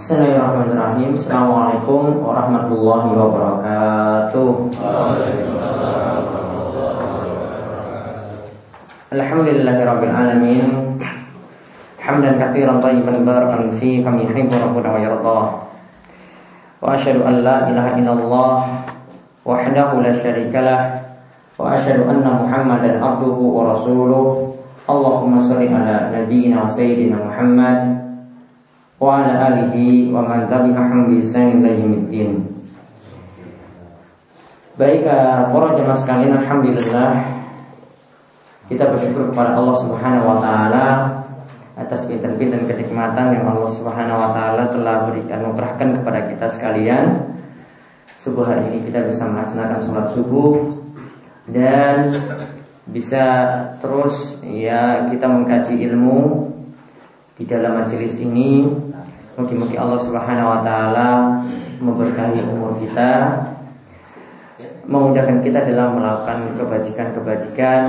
Bismillahirrahmanirrahim Assalamualaikum warahmatullahi wabarakatuh Alhamdulillahirabbil alamin Hamdan katsiran tayyiban barakan fi kami yuhibbu rabbuna wa yardah Wa asyhadu an la ilaha illallah wahdahu la syarikalah wa asyhadu anna Muhammadan abduhu wa rasuluh Allahumma shalli ala nabiyyina wa sayyidina Muhammad wa alihi. Baik eh, para jemaah sekalian alhamdulillah kita bersyukur kepada Allah Subhanahu wa taala atas pinten-pinten kenikmatan yang Allah Subhanahu wa taala telah berikan anugerahkan kepada kita sekalian. Subuh hari ini kita bisa melaksanakan sholat subuh dan bisa terus ya kita mengkaji ilmu di dalam majelis ini Mungkin-mungkin Allah Subhanahu wa taala memberkahi umur kita, memudahkan kita dalam melakukan kebajikan-kebajikan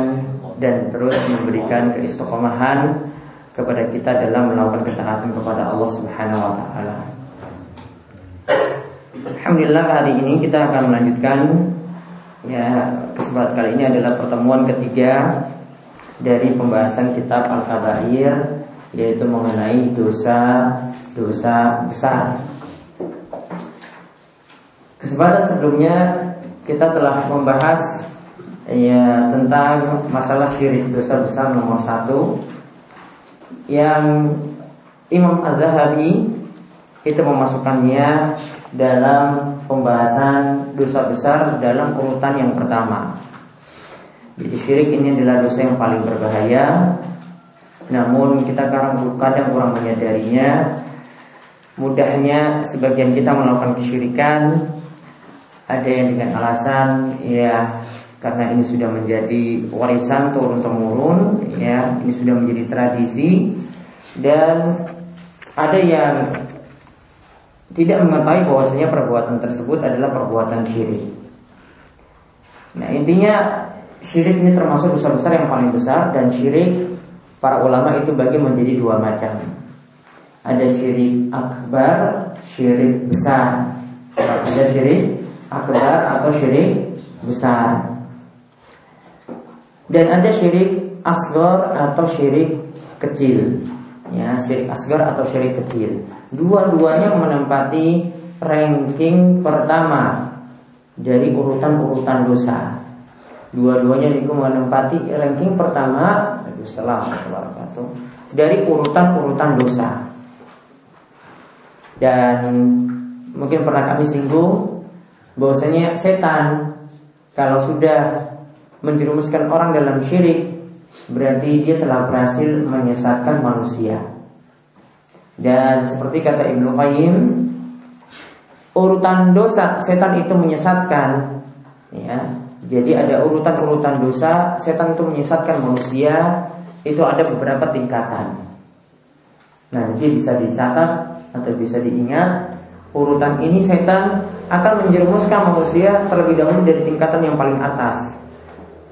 dan terus memberikan keistiqomahan kepada kita dalam melakukan ketaatan kepada Allah Subhanahu wa taala. Alhamdulillah hari ini kita akan melanjutkan ya kesempatan kali ini adalah pertemuan ketiga dari pembahasan kitab Al-Kabair yaitu mengenai dosa-dosa besar. Kesempatan sebelumnya kita telah membahas ya tentang masalah syirik dosa besar nomor satu yang Imam Az-Zahabi itu memasukkannya dalam pembahasan dosa besar dalam urutan yang pertama. Jadi syirik ini adalah dosa yang paling berbahaya namun kita kadang kadang kurang menyadarinya Mudahnya sebagian kita melakukan kesyirikan Ada yang dengan alasan ya karena ini sudah menjadi warisan turun temurun ya ini sudah menjadi tradisi dan ada yang tidak mengetahui bahwasanya perbuatan tersebut adalah perbuatan syirik. Nah intinya syirik ini termasuk dosa besar yang paling besar dan syirik Para ulama itu bagi menjadi dua macam. Ada syirik akbar, syirik besar. Ada syirik akbar atau syirik besar. Dan ada syirik asgor atau syirik kecil. Ya, syirik asgor atau syirik kecil. Dua-duanya menempati ranking pertama dari urutan-urutan dosa. Dua-duanya itu menempati ranking pertama Waalaikumsalam Dari urutan-urutan dosa Dan mungkin pernah kami singgung bahwasanya setan kalau sudah menjerumuskan orang dalam syirik berarti dia telah berhasil menyesatkan manusia. Dan seperti kata Ibnu Qayyim, urutan dosa setan itu menyesatkan ya jadi ada urutan-urutan dosa Setan itu menyesatkan manusia Itu ada beberapa tingkatan Nanti bisa dicatat Atau bisa diingat Urutan ini setan akan menjerumuskan manusia Terlebih dahulu dari tingkatan yang paling atas.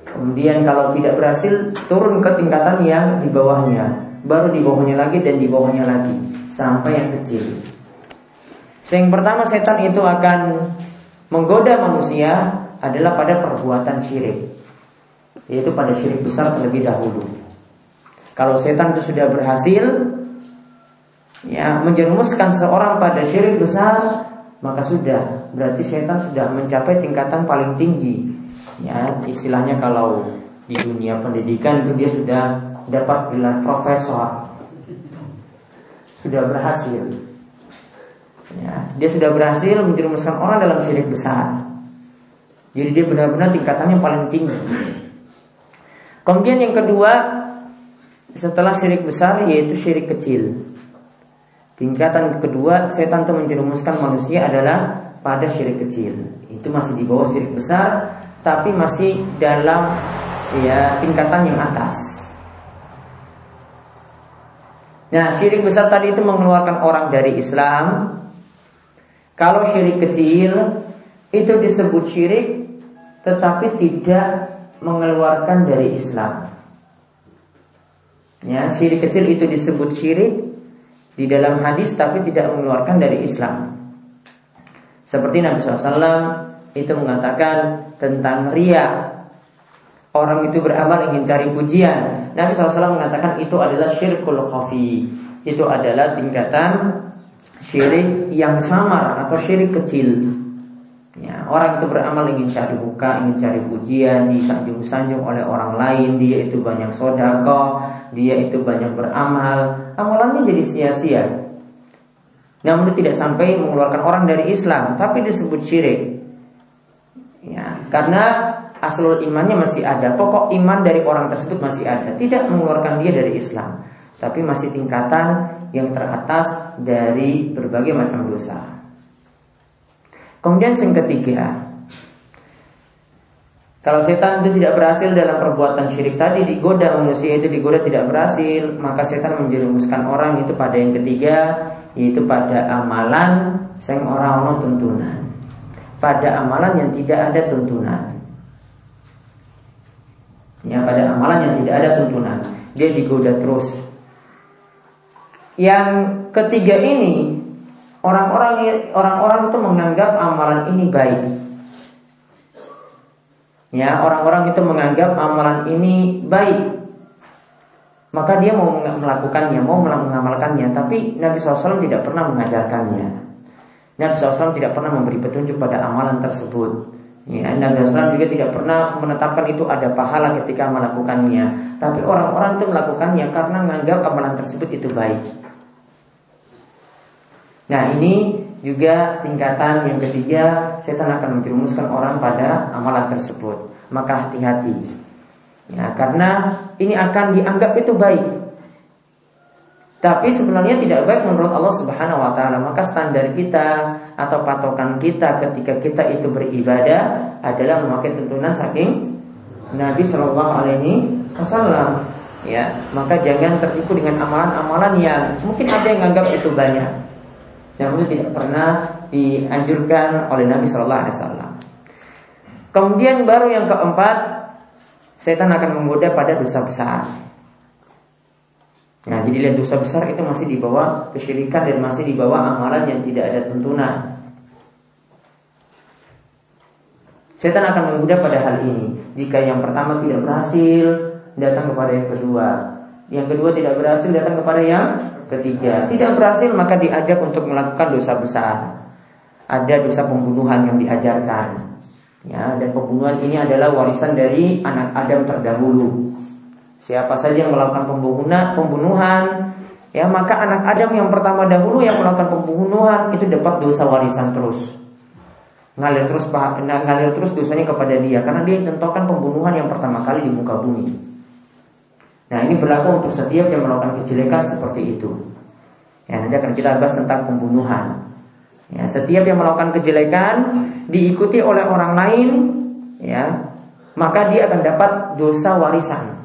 Kemudian kalau tidak berhasil Turun ke tingkatan yang di bawahnya Baru di bawahnya lagi dan di bawahnya lagi Sampai yang kecil. Yang pertama setan itu akan Menggoda manusia adalah pada perbuatan syirik Yaitu pada syirik besar terlebih dahulu. Kalau setan itu sudah berhasil ya Menjerumuskan seorang pada syirik besar Maka sudah. Berarti setan sudah mencapai tingkatan paling tinggi. Ya istilahnya kalau di dunia pendidikan itu dia sudah dapat gelar profesor. Sudah berhasil. Ya, Dia sudah berhasil menjerumuskan orang dalam syirik besar. Jadi dia benar-benar tingkatannya paling tinggi. Kemudian yang kedua setelah syirik besar yaitu syirik kecil. Tingkatan kedua setan itu menjerumuskan manusia adalah pada syirik kecil. Itu masih di bawah syirik besar tapi masih dalam ya tingkatan yang atas. Nah, syirik besar tadi itu mengeluarkan orang dari Islam. Kalau syirik kecil itu disebut syirik tetapi tidak mengeluarkan dari Islam. Ya, syirik kecil itu disebut syirik di dalam hadis tapi tidak mengeluarkan dari Islam. Seperti Nabi SAW itu mengatakan tentang ria. Orang itu beramal ingin cari pujian. Nabi SAW mengatakan itu adalah syirkul khafi. Itu adalah tingkatan syirik yang samar atau syirik kecil. Orang itu beramal ingin cari buka, ingin cari pujian, disanjung-sanjung oleh orang lain, dia itu banyak sodako, dia itu banyak beramal, amalannya jadi sia-sia. Namun tidak sampai mengeluarkan orang dari Islam, tapi disebut syirik. Ya, karena aslul imannya masih ada, pokok iman dari orang tersebut masih ada, tidak mengeluarkan dia dari Islam, tapi masih tingkatan yang teratas dari berbagai macam dosa. Kemudian yang ketiga, kalau setan itu tidak berhasil dalam perbuatan syirik tadi digoda manusia itu digoda tidak berhasil, maka setan menjerumuskan orang itu pada yang ketiga, yaitu pada amalan sing orang ono tuntunan. Pada amalan yang tidak ada tuntunan. Ya, pada amalan yang tidak ada tuntunan, dia digoda terus. Yang ketiga ini Orang-orang orang-orang itu menganggap amalan ini baik. Ya, orang-orang itu menganggap amalan ini baik. Maka dia mau melakukannya, mau mengamalkannya, tapi Nabi SAW tidak pernah mengajarkannya. Nabi SAW tidak pernah memberi petunjuk pada amalan tersebut. Ya, Nabi SAW juga tidak pernah menetapkan itu ada pahala ketika melakukannya. Tapi orang-orang itu melakukannya karena menganggap amalan tersebut itu baik. Nah ini juga tingkatan yang ketiga Setan akan menjerumuskan orang pada amalan tersebut Maka hati-hati Ya, karena ini akan dianggap itu baik. Tapi sebenarnya tidak baik menurut Allah Subhanahu wa taala. Maka standar kita atau patokan kita ketika kita itu beribadah adalah memakai tuntunan saking Nabi Shallallahu alaihi wasallam. Ya, maka jangan tertipu dengan amalan-amalan yang mungkin ada yang anggap itu banyak yang itu tidak pernah dianjurkan oleh Nabi Shallallahu Alaihi Wasallam. Kemudian baru yang keempat, setan akan menggoda pada dosa besar. Nah, jadi lihat dosa besar itu masih di bawah kesyirikan dan masih di bawah amalan yang tidak ada tuntunan. Setan akan menggoda pada hal ini. Jika yang pertama tidak berhasil, datang kepada yang kedua. Yang kedua tidak berhasil datang kepada yang ketiga. Tidak berhasil maka diajak untuk melakukan dosa besar. Ada dosa pembunuhan yang diajarkan. Ya, dan pembunuhan ini adalah warisan dari anak Adam terdahulu. Siapa saja yang melakukan pembunuhan, pembunuhan, ya maka anak Adam yang pertama dahulu yang melakukan pembunuhan itu dapat dosa warisan terus. Ngalir terus ngalir terus dosanya kepada dia karena dia contohkan pembunuhan yang pertama kali di muka bumi. Nah ini berlaku untuk setiap yang melakukan kejelekan seperti itu. Ya, nanti akan kita bahas tentang pembunuhan. Ya, setiap yang melakukan kejelekan diikuti oleh orang lain, ya, maka dia akan dapat dosa warisan.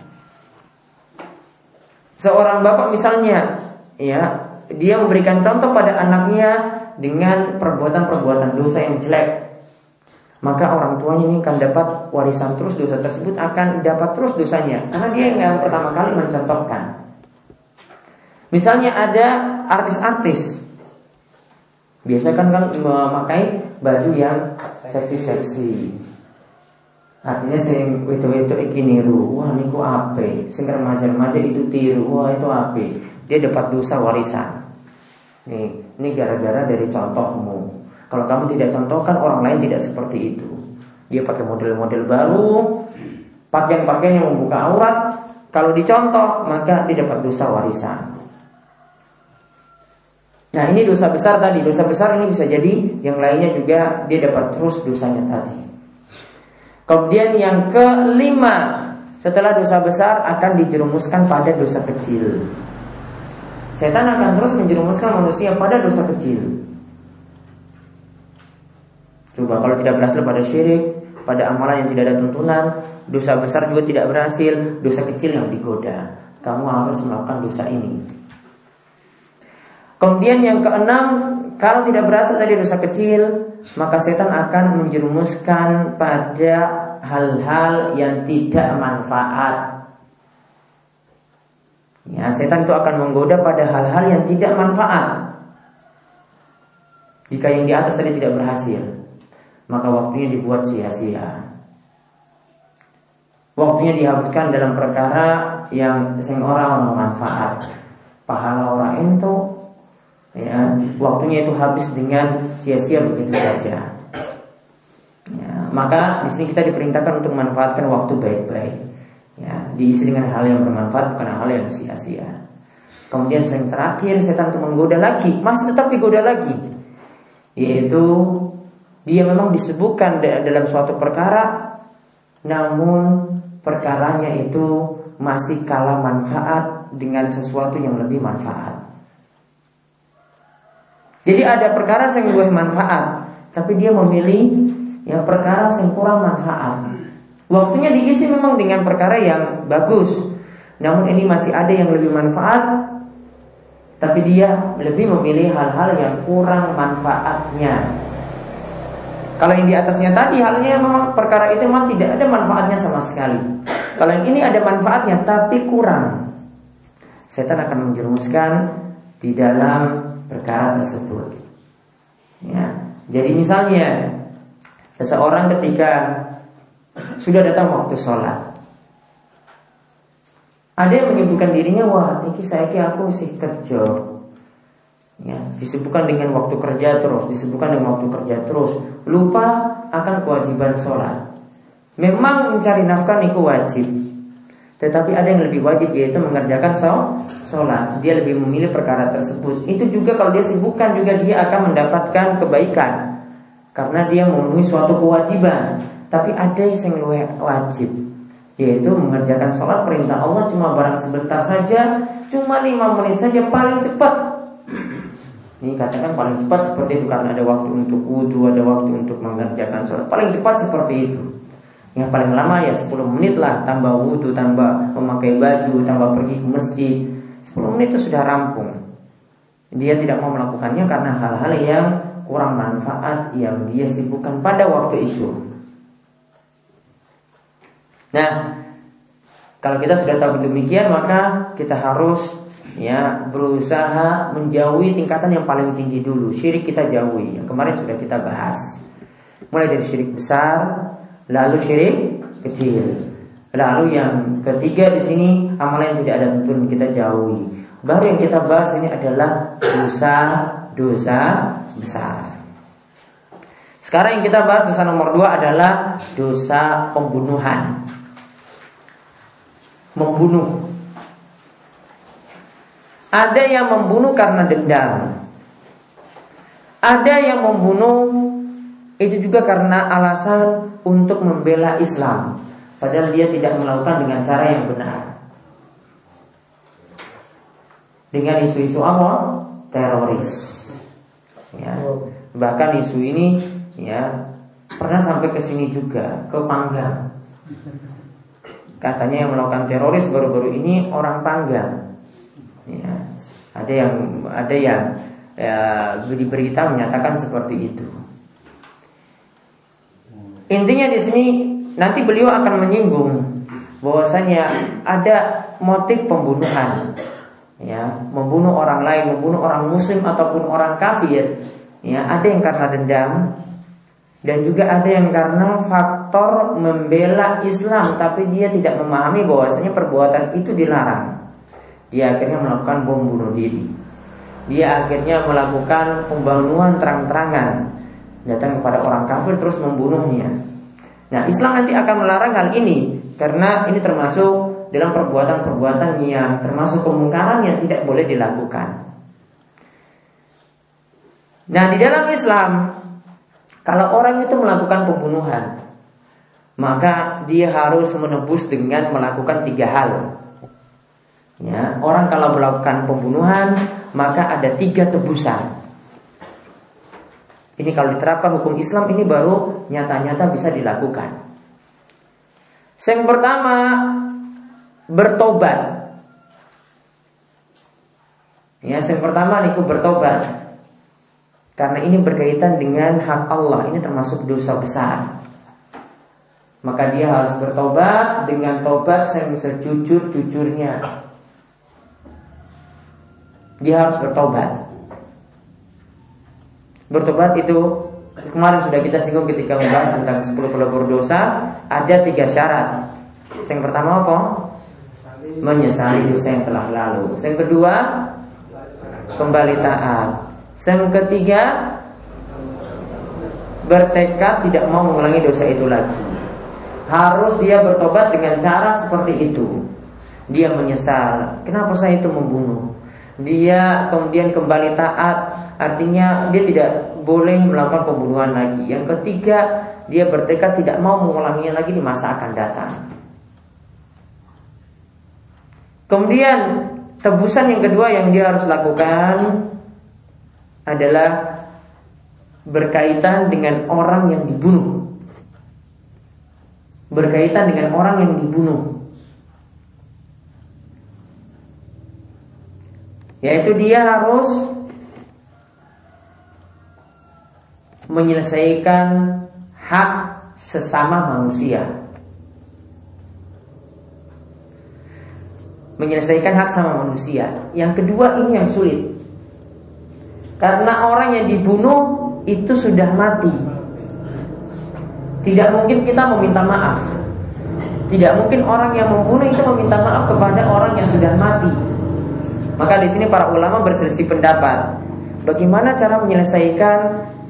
Seorang bapak misalnya, ya, dia memberikan contoh pada anaknya dengan perbuatan-perbuatan dosa yang jelek maka orang tuanya ini akan dapat warisan terus dosa tersebut akan dapat terus dosanya karena dia yang pertama kali mencontohkan. Misalnya ada artis-artis biasa kan kan memakai baju yang seksi-seksi. Artinya sing itu-itu iki niru, wah niku ape, sing remaja-remaja itu tiru, wah itu ape. Dia dapat dosa warisan. Nih, ini gara-gara dari contohmu. Kalau kamu tidak contohkan orang lain tidak seperti itu. Dia pakai model-model baru, pakaian-pakaian yang membuka aurat. Kalau dicontoh maka dia dapat dosa warisan. Nah ini dosa besar tadi Dosa besar ini bisa jadi Yang lainnya juga dia dapat terus dosanya tadi Kemudian yang kelima Setelah dosa besar akan dijerumuskan pada dosa kecil Setan akan terus menjerumuskan manusia pada dosa kecil Coba kalau tidak berhasil pada syirik, pada amalan yang tidak ada tuntunan, dosa besar juga tidak berhasil, dosa kecil yang digoda. Kamu harus melakukan dosa ini. Kemudian yang keenam, kalau tidak berhasil dari dosa kecil, maka setan akan menjerumuskan pada hal-hal yang tidak manfaat. Ya, setan itu akan menggoda pada hal-hal yang tidak manfaat. Jika yang di atas tadi tidak berhasil, maka waktunya dibuat sia-sia. Waktunya dihabiskan dalam perkara yang sing orang manfaat. Pahala orang itu ya, waktunya itu habis dengan sia-sia begitu saja. Ya, maka di sini kita diperintahkan untuk memanfaatkan waktu baik-baik. Ya, diisi dengan hal yang bermanfaat bukan hal yang sia-sia. Kemudian yang terakhir setan itu menggoda lagi, masih tetap digoda lagi yaitu dia memang disebutkan dalam suatu perkara namun perkaranya itu masih kalah manfaat dengan sesuatu yang lebih manfaat. Jadi ada perkara yang lebih manfaat, tapi dia memilih yang perkara yang kurang manfaat. Waktunya diisi memang dengan perkara yang bagus, namun ini masih ada yang lebih manfaat tapi dia lebih memilih hal-hal yang kurang manfaatnya. Kalau yang di atasnya tadi halnya memang perkara itu memang tidak ada manfaatnya sama sekali. Kalau yang ini ada manfaatnya tapi kurang. Setan akan menjerumuskan di dalam perkara tersebut. Ya. Jadi misalnya seseorang ketika sudah datang waktu sholat ada yang menyebutkan dirinya wah ini saya kira aku sih kerja. Ya, disebutkan dengan waktu kerja terus, disebutkan dengan waktu kerja terus, lupa akan kewajiban sholat. Memang mencari nafkah itu wajib, tetapi ada yang lebih wajib yaitu mengerjakan sholat. Dia lebih memilih perkara tersebut. Itu juga kalau dia sibukkan juga dia akan mendapatkan kebaikan karena dia memenuhi suatu kewajiban. Tapi ada yang wajib yaitu mengerjakan sholat perintah Allah cuma barang sebentar saja, cuma lima menit saja paling cepat. Ini katakan paling cepat seperti itu karena ada waktu untuk wudhu, ada waktu untuk mengerjakan sholat. Paling cepat seperti itu. Yang paling lama ya 10 menit lah Tambah wudhu, tambah memakai baju, tambah pergi ke masjid 10 menit itu sudah rampung Dia tidak mau melakukannya karena hal-hal yang kurang manfaat Yang dia sibukkan pada waktu itu Nah, kalau kita sudah tahu demikian maka kita harus ya berusaha menjauhi tingkatan yang paling tinggi dulu. Syirik kita jauhi. Yang kemarin sudah kita bahas. Mulai dari syirik besar, lalu syirik kecil. Lalu yang ketiga di sini amalan yang tidak ada betul kita jauhi. Baru yang kita bahas ini adalah dosa-dosa besar. Sekarang yang kita bahas dosa nomor dua adalah dosa pembunuhan membunuh. Ada yang membunuh karena dendam. Ada yang membunuh itu juga karena alasan untuk membela Islam. Padahal dia tidak melakukan dengan cara yang benar. Dengan isu-isu apa? Teroris. Ya. Bahkan isu ini ya pernah sampai ke sini juga, ke Panggang. Katanya yang melakukan teroris baru-baru ini orang panggang. Ya, ada yang ada yang ya, berita menyatakan seperti itu. Intinya di sini nanti beliau akan menyinggung bahwasanya ada motif pembunuhan. Ya membunuh orang lain membunuh orang muslim ataupun orang kafir. Ya ada yang karena dendam dan juga ada yang karena faktor membela Islam Tapi dia tidak memahami bahwasanya perbuatan itu dilarang Dia akhirnya melakukan bom bunuh diri. Dia akhirnya melakukan pembunuhan terang-terangan. Datang kepada orang kafir terus membunuhnya. Nah Islam nanti akan melarang hal ini Karena ini termasuk dalam perbuatan-perbuatan yang termasuk kemungkaran yang tidak boleh dilakukan. Nah di dalam Islam kalau orang itu melakukan pembunuhan, maka dia harus menebus dengan melakukan tiga hal. Ya, orang kalau melakukan pembunuhan, maka ada tiga tebusan. Ini kalau diterapkan hukum Islam ini baru nyata-nyata bisa dilakukan. Yang pertama bertobat. Ya, yang pertama niku bertobat. Karena ini berkaitan dengan hak Allah Ini termasuk dosa besar Maka dia harus bertobat Dengan tobat yang sejujur-jujurnya dia harus bertobat. Bertobat itu kemarin sudah kita singgung ketika membahas tentang 10 pelebur dosa, ada tiga syarat. Yang pertama apa? Menyesali dosa yang telah lalu. Yang kedua, kembali taat. Yang ketiga, bertekad tidak mau mengulangi dosa itu lagi. Harus dia bertobat dengan cara seperti itu. Dia menyesal, kenapa saya itu membunuh? Dia kemudian kembali taat, artinya dia tidak boleh melakukan pembunuhan lagi. Yang ketiga, dia bertekad tidak mau mengulanginya lagi di masa akan datang. Kemudian tebusan yang kedua yang dia harus lakukan adalah berkaitan dengan orang yang dibunuh. Berkaitan dengan orang yang dibunuh. Yaitu dia harus menyelesaikan hak sesama manusia. Menyelesaikan hak sama manusia. Yang kedua ini yang sulit. Karena orang yang dibunuh itu sudah mati. Tidak mungkin kita meminta maaf. Tidak mungkin orang yang membunuh itu meminta maaf kepada orang yang sudah mati. Maka di sini para ulama berselisih pendapat. Bagaimana cara menyelesaikan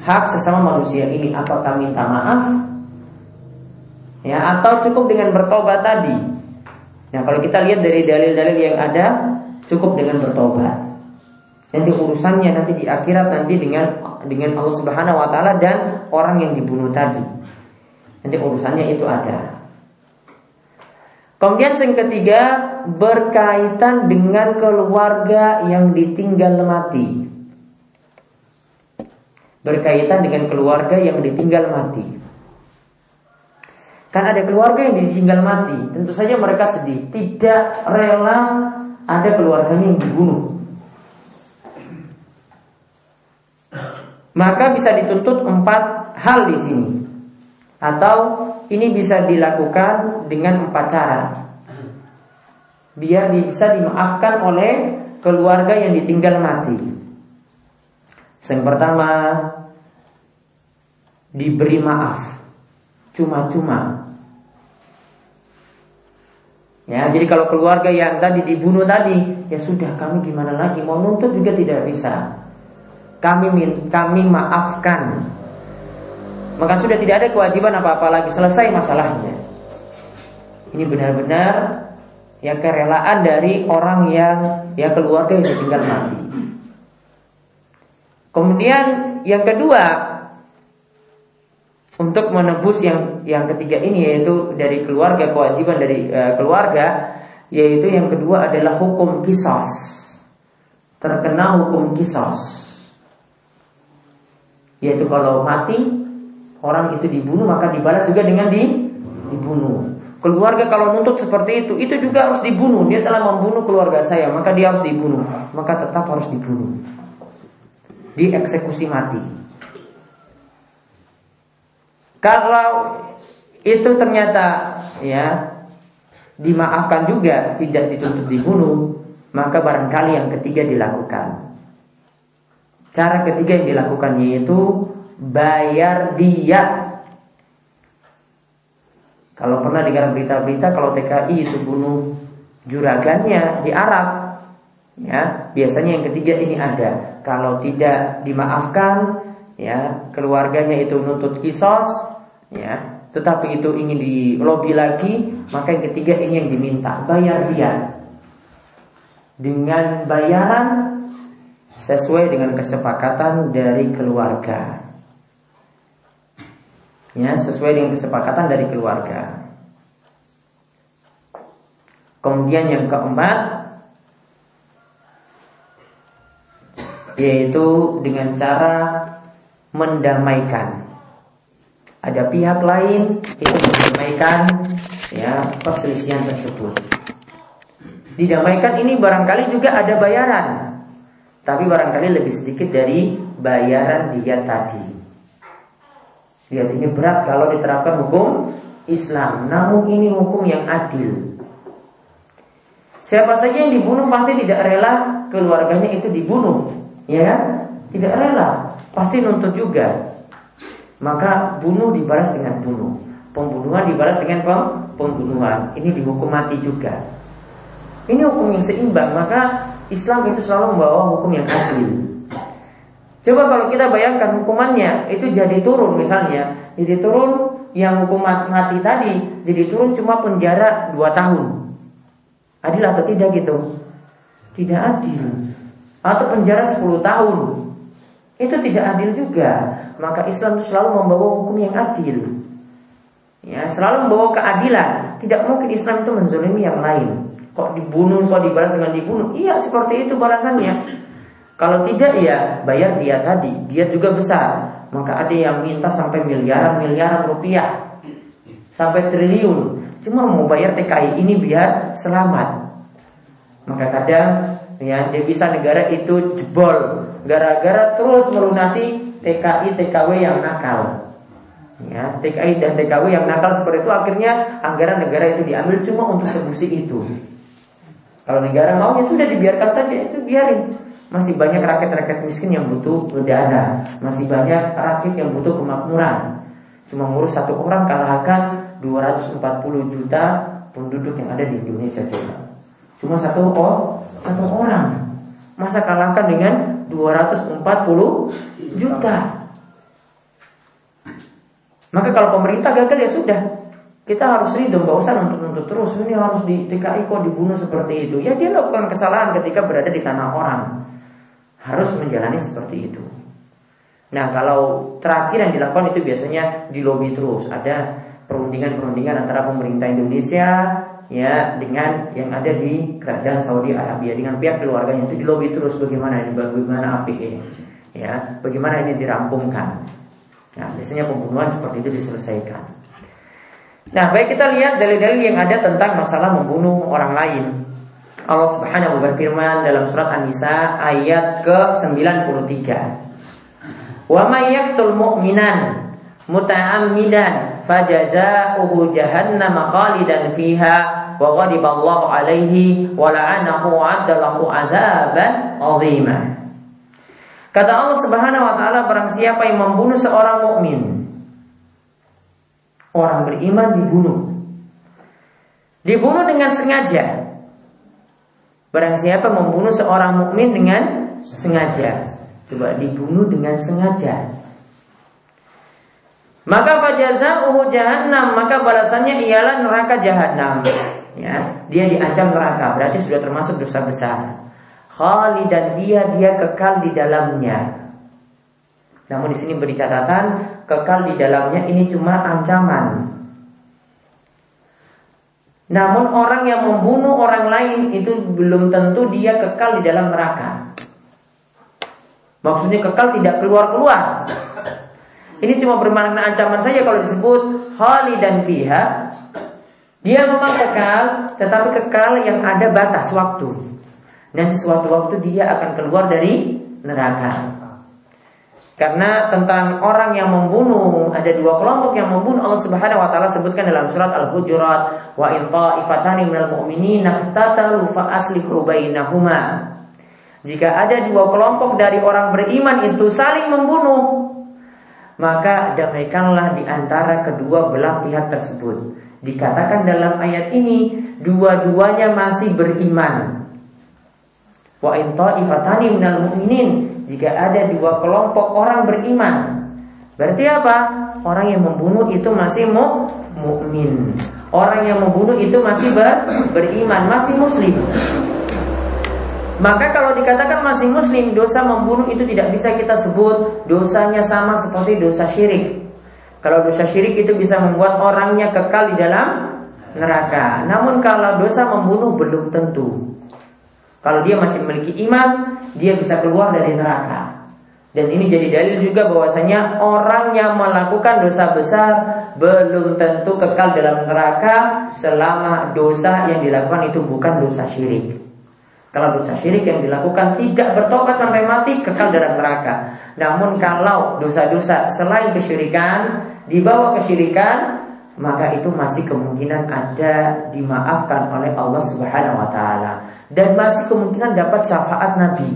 hak sesama manusia ini? Apakah minta maaf? Ya, atau cukup dengan bertobat tadi? Nah, kalau kita lihat dari dalil-dalil yang ada, cukup dengan bertobat. Nanti urusannya nanti di akhirat nanti dengan dengan Allah Subhanahu wa taala dan orang yang dibunuh tadi. Nanti urusannya itu ada. Kemudian yang ketiga berkaitan dengan keluarga yang ditinggal mati. Berkaitan dengan keluarga yang ditinggal mati. Kan ada keluarga yang ditinggal mati, tentu saja mereka sedih, tidak rela ada keluarganya yang dibunuh. Maka bisa dituntut empat hal di sini. Atau ini bisa dilakukan dengan empat cara. Biar bisa dimaafkan oleh keluarga yang ditinggal mati. Yang pertama, diberi maaf cuma-cuma. Ya, jadi kalau keluarga yang tadi dibunuh tadi, ya sudah kami gimana lagi mau nuntut juga tidak bisa. Kami kami maafkan maka sudah tidak ada kewajiban apa-apa lagi selesai masalahnya. Ini benar-benar ya kerelaan dari orang yang ya keluarga yang ditinggal mati. Kemudian yang kedua untuk menebus yang yang ketiga ini yaitu dari keluarga kewajiban dari uh, keluarga yaitu yang kedua adalah hukum kisos terkena hukum kisos yaitu kalau mati orang itu dibunuh maka dibalas juga dengan di, dibunuh. Keluarga kalau nuntut seperti itu, itu juga harus dibunuh. Dia telah membunuh keluarga saya, maka dia harus dibunuh. Maka tetap harus dibunuh. Dieksekusi mati. Kalau itu ternyata ya dimaafkan juga tidak dituntut dibunuh, maka barangkali yang ketiga dilakukan. Cara ketiga yang dilakukan yaitu bayar dia. Kalau pernah dengar berita-berita kalau TKI itu bunuh juragannya di Arab, ya biasanya yang ketiga ini ada. Kalau tidak dimaafkan, ya keluarganya itu nuntut kisos, ya tetapi itu ingin di lobby lagi, maka yang ketiga ini yang diminta bayar dia dengan bayaran sesuai dengan kesepakatan dari keluarga ya sesuai dengan kesepakatan dari keluarga. Kemudian yang keempat yaitu dengan cara mendamaikan. Ada pihak lain itu mendamaikan ya perselisihan tersebut. Didamaikan ini barangkali juga ada bayaran, tapi barangkali lebih sedikit dari bayaran dia tadi. Lihat ini berat kalau diterapkan hukum Islam Namun ini hukum yang adil Siapa saja yang dibunuh pasti tidak rela keluarganya itu dibunuh, ya kan? Tidak rela, pasti nuntut juga. Maka bunuh dibalas dengan bunuh, pembunuhan dibalas dengan pembunuhan. Ini dihukum mati juga. Ini hukum yang seimbang, maka Islam itu selalu membawa hukum yang adil. Coba kalau kita bayangkan hukumannya itu jadi turun misalnya, jadi turun yang hukum mati tadi jadi turun cuma penjara 2 tahun. Adil atau tidak gitu? Tidak adil. Atau penjara 10 tahun. Itu tidak adil juga. Maka Islam selalu membawa hukum yang adil. Ya, selalu membawa keadilan. Tidak mungkin Islam itu menzolimi yang lain. Kok dibunuh, kok dibalas dengan dibunuh? Iya, seperti itu balasannya. Kalau tidak ya bayar dia tadi, dia juga besar. Maka ada yang minta sampai miliaran-miliaran rupiah. Sampai triliun. Cuma mau bayar TKI ini biar selamat. Maka kadang ya devisa negara itu jebol gara-gara terus melunasi TKI TKW yang nakal. Ya, TKI dan TKW yang nakal seperti itu akhirnya anggaran negara itu diambil cuma untuk solusi itu. Kalau negara mau ya sudah dibiarkan saja itu biarin. Masih banyak rakyat-rakyat miskin yang butuh dana. Masih banyak rakyat yang butuh kemakmuran. Cuma ngurus satu orang kalahkan 240 juta penduduk yang ada di Indonesia coba Cuma satu oh, satu orang. Masa kalahkan dengan 240 juta? Maka kalau pemerintah gagal ya sudah. Kita harus ridho, nggak usah nuntut-nuntut terus. Ini harus di TKI kok dibunuh seperti itu. Ya dia lakukan kesalahan ketika berada di tanah orang harus menjalani seperti itu. Nah kalau terakhir yang dilakukan itu biasanya di lobby terus ada perundingan-perundingan antara pemerintah Indonesia ya dengan yang ada di kerajaan Saudi Arabia dengan pihak keluarganya itu di lobby terus bagaimana ini bagaimana ini ya bagaimana ini dirampungkan. Nah biasanya pembunuhan seperti itu diselesaikan. Nah baik kita lihat dalil-dalil yang ada tentang masalah membunuh orang lain. Allah Subhanahu berfirman dalam surat An-Nisa ayat ke-93. Wa may yaqtul mu'minan muta'ammidan fajazaohu jahannam khalidan fiha wa ghadiba Allah alaihi wa la'anahu 'adda lahu 'adzaban 'azima. Kata Allah Subhanahu wa taala barang siapa yang membunuh seorang mukmin orang beriman dibunuh dibunuh dengan sengaja Barang siapa membunuh seorang mukmin dengan sengaja. Coba dibunuh dengan sengaja. Maka fajaza'uhu jahannam, maka balasannya ialah neraka jahanam. Ya, dia diancam neraka, berarti sudah termasuk dosa besar. Khalidan dia dia kekal di dalamnya. Namun di sini beri catatan, kekal di dalamnya ini cuma ancaman. Namun orang yang membunuh orang lain itu belum tentu dia kekal di dalam neraka. Maksudnya kekal tidak keluar-keluar. Ini cuma bermakna ancaman saja kalau disebut dan fiha. Dia memang kekal, tetapi kekal yang ada batas waktu. Dan suatu waktu dia akan keluar dari neraka. Karena tentang orang yang membunuh ada dua kelompok yang membunuh Allah Subhanahu wa taala sebutkan dalam surat Al-Hujurat wa in ta'ifatani minal mu'minina iqtatalu fa aslihu bainahuma. Jika ada dua kelompok dari orang beriman itu saling membunuh, maka damaikanlah di antara kedua belah pihak tersebut. Dikatakan dalam ayat ini dua-duanya masih beriman. Wa in ta'ifatani minal mu'minin jika ada dua kelompok orang beriman. Berarti apa? Orang yang membunuh itu masih mu mukmin. Orang yang membunuh itu masih ber beriman, masih muslim. Maka kalau dikatakan masih muslim, dosa membunuh itu tidak bisa kita sebut dosanya sama seperti dosa syirik. Kalau dosa syirik itu bisa membuat orangnya kekal di dalam neraka. Namun kalau dosa membunuh belum tentu. Kalau dia masih memiliki iman, dia bisa keluar dari neraka. Dan ini jadi dalil juga bahwasanya orang yang melakukan dosa besar belum tentu kekal dalam neraka selama dosa yang dilakukan itu bukan dosa syirik. Kalau dosa syirik yang dilakukan tidak bertobat sampai mati kekal dalam neraka. Namun kalau dosa-dosa selain kesyirikan dibawa kesyirikan maka itu masih kemungkinan ada dimaafkan oleh Allah Subhanahu wa taala dan masih kemungkinan dapat syafaat Nabi.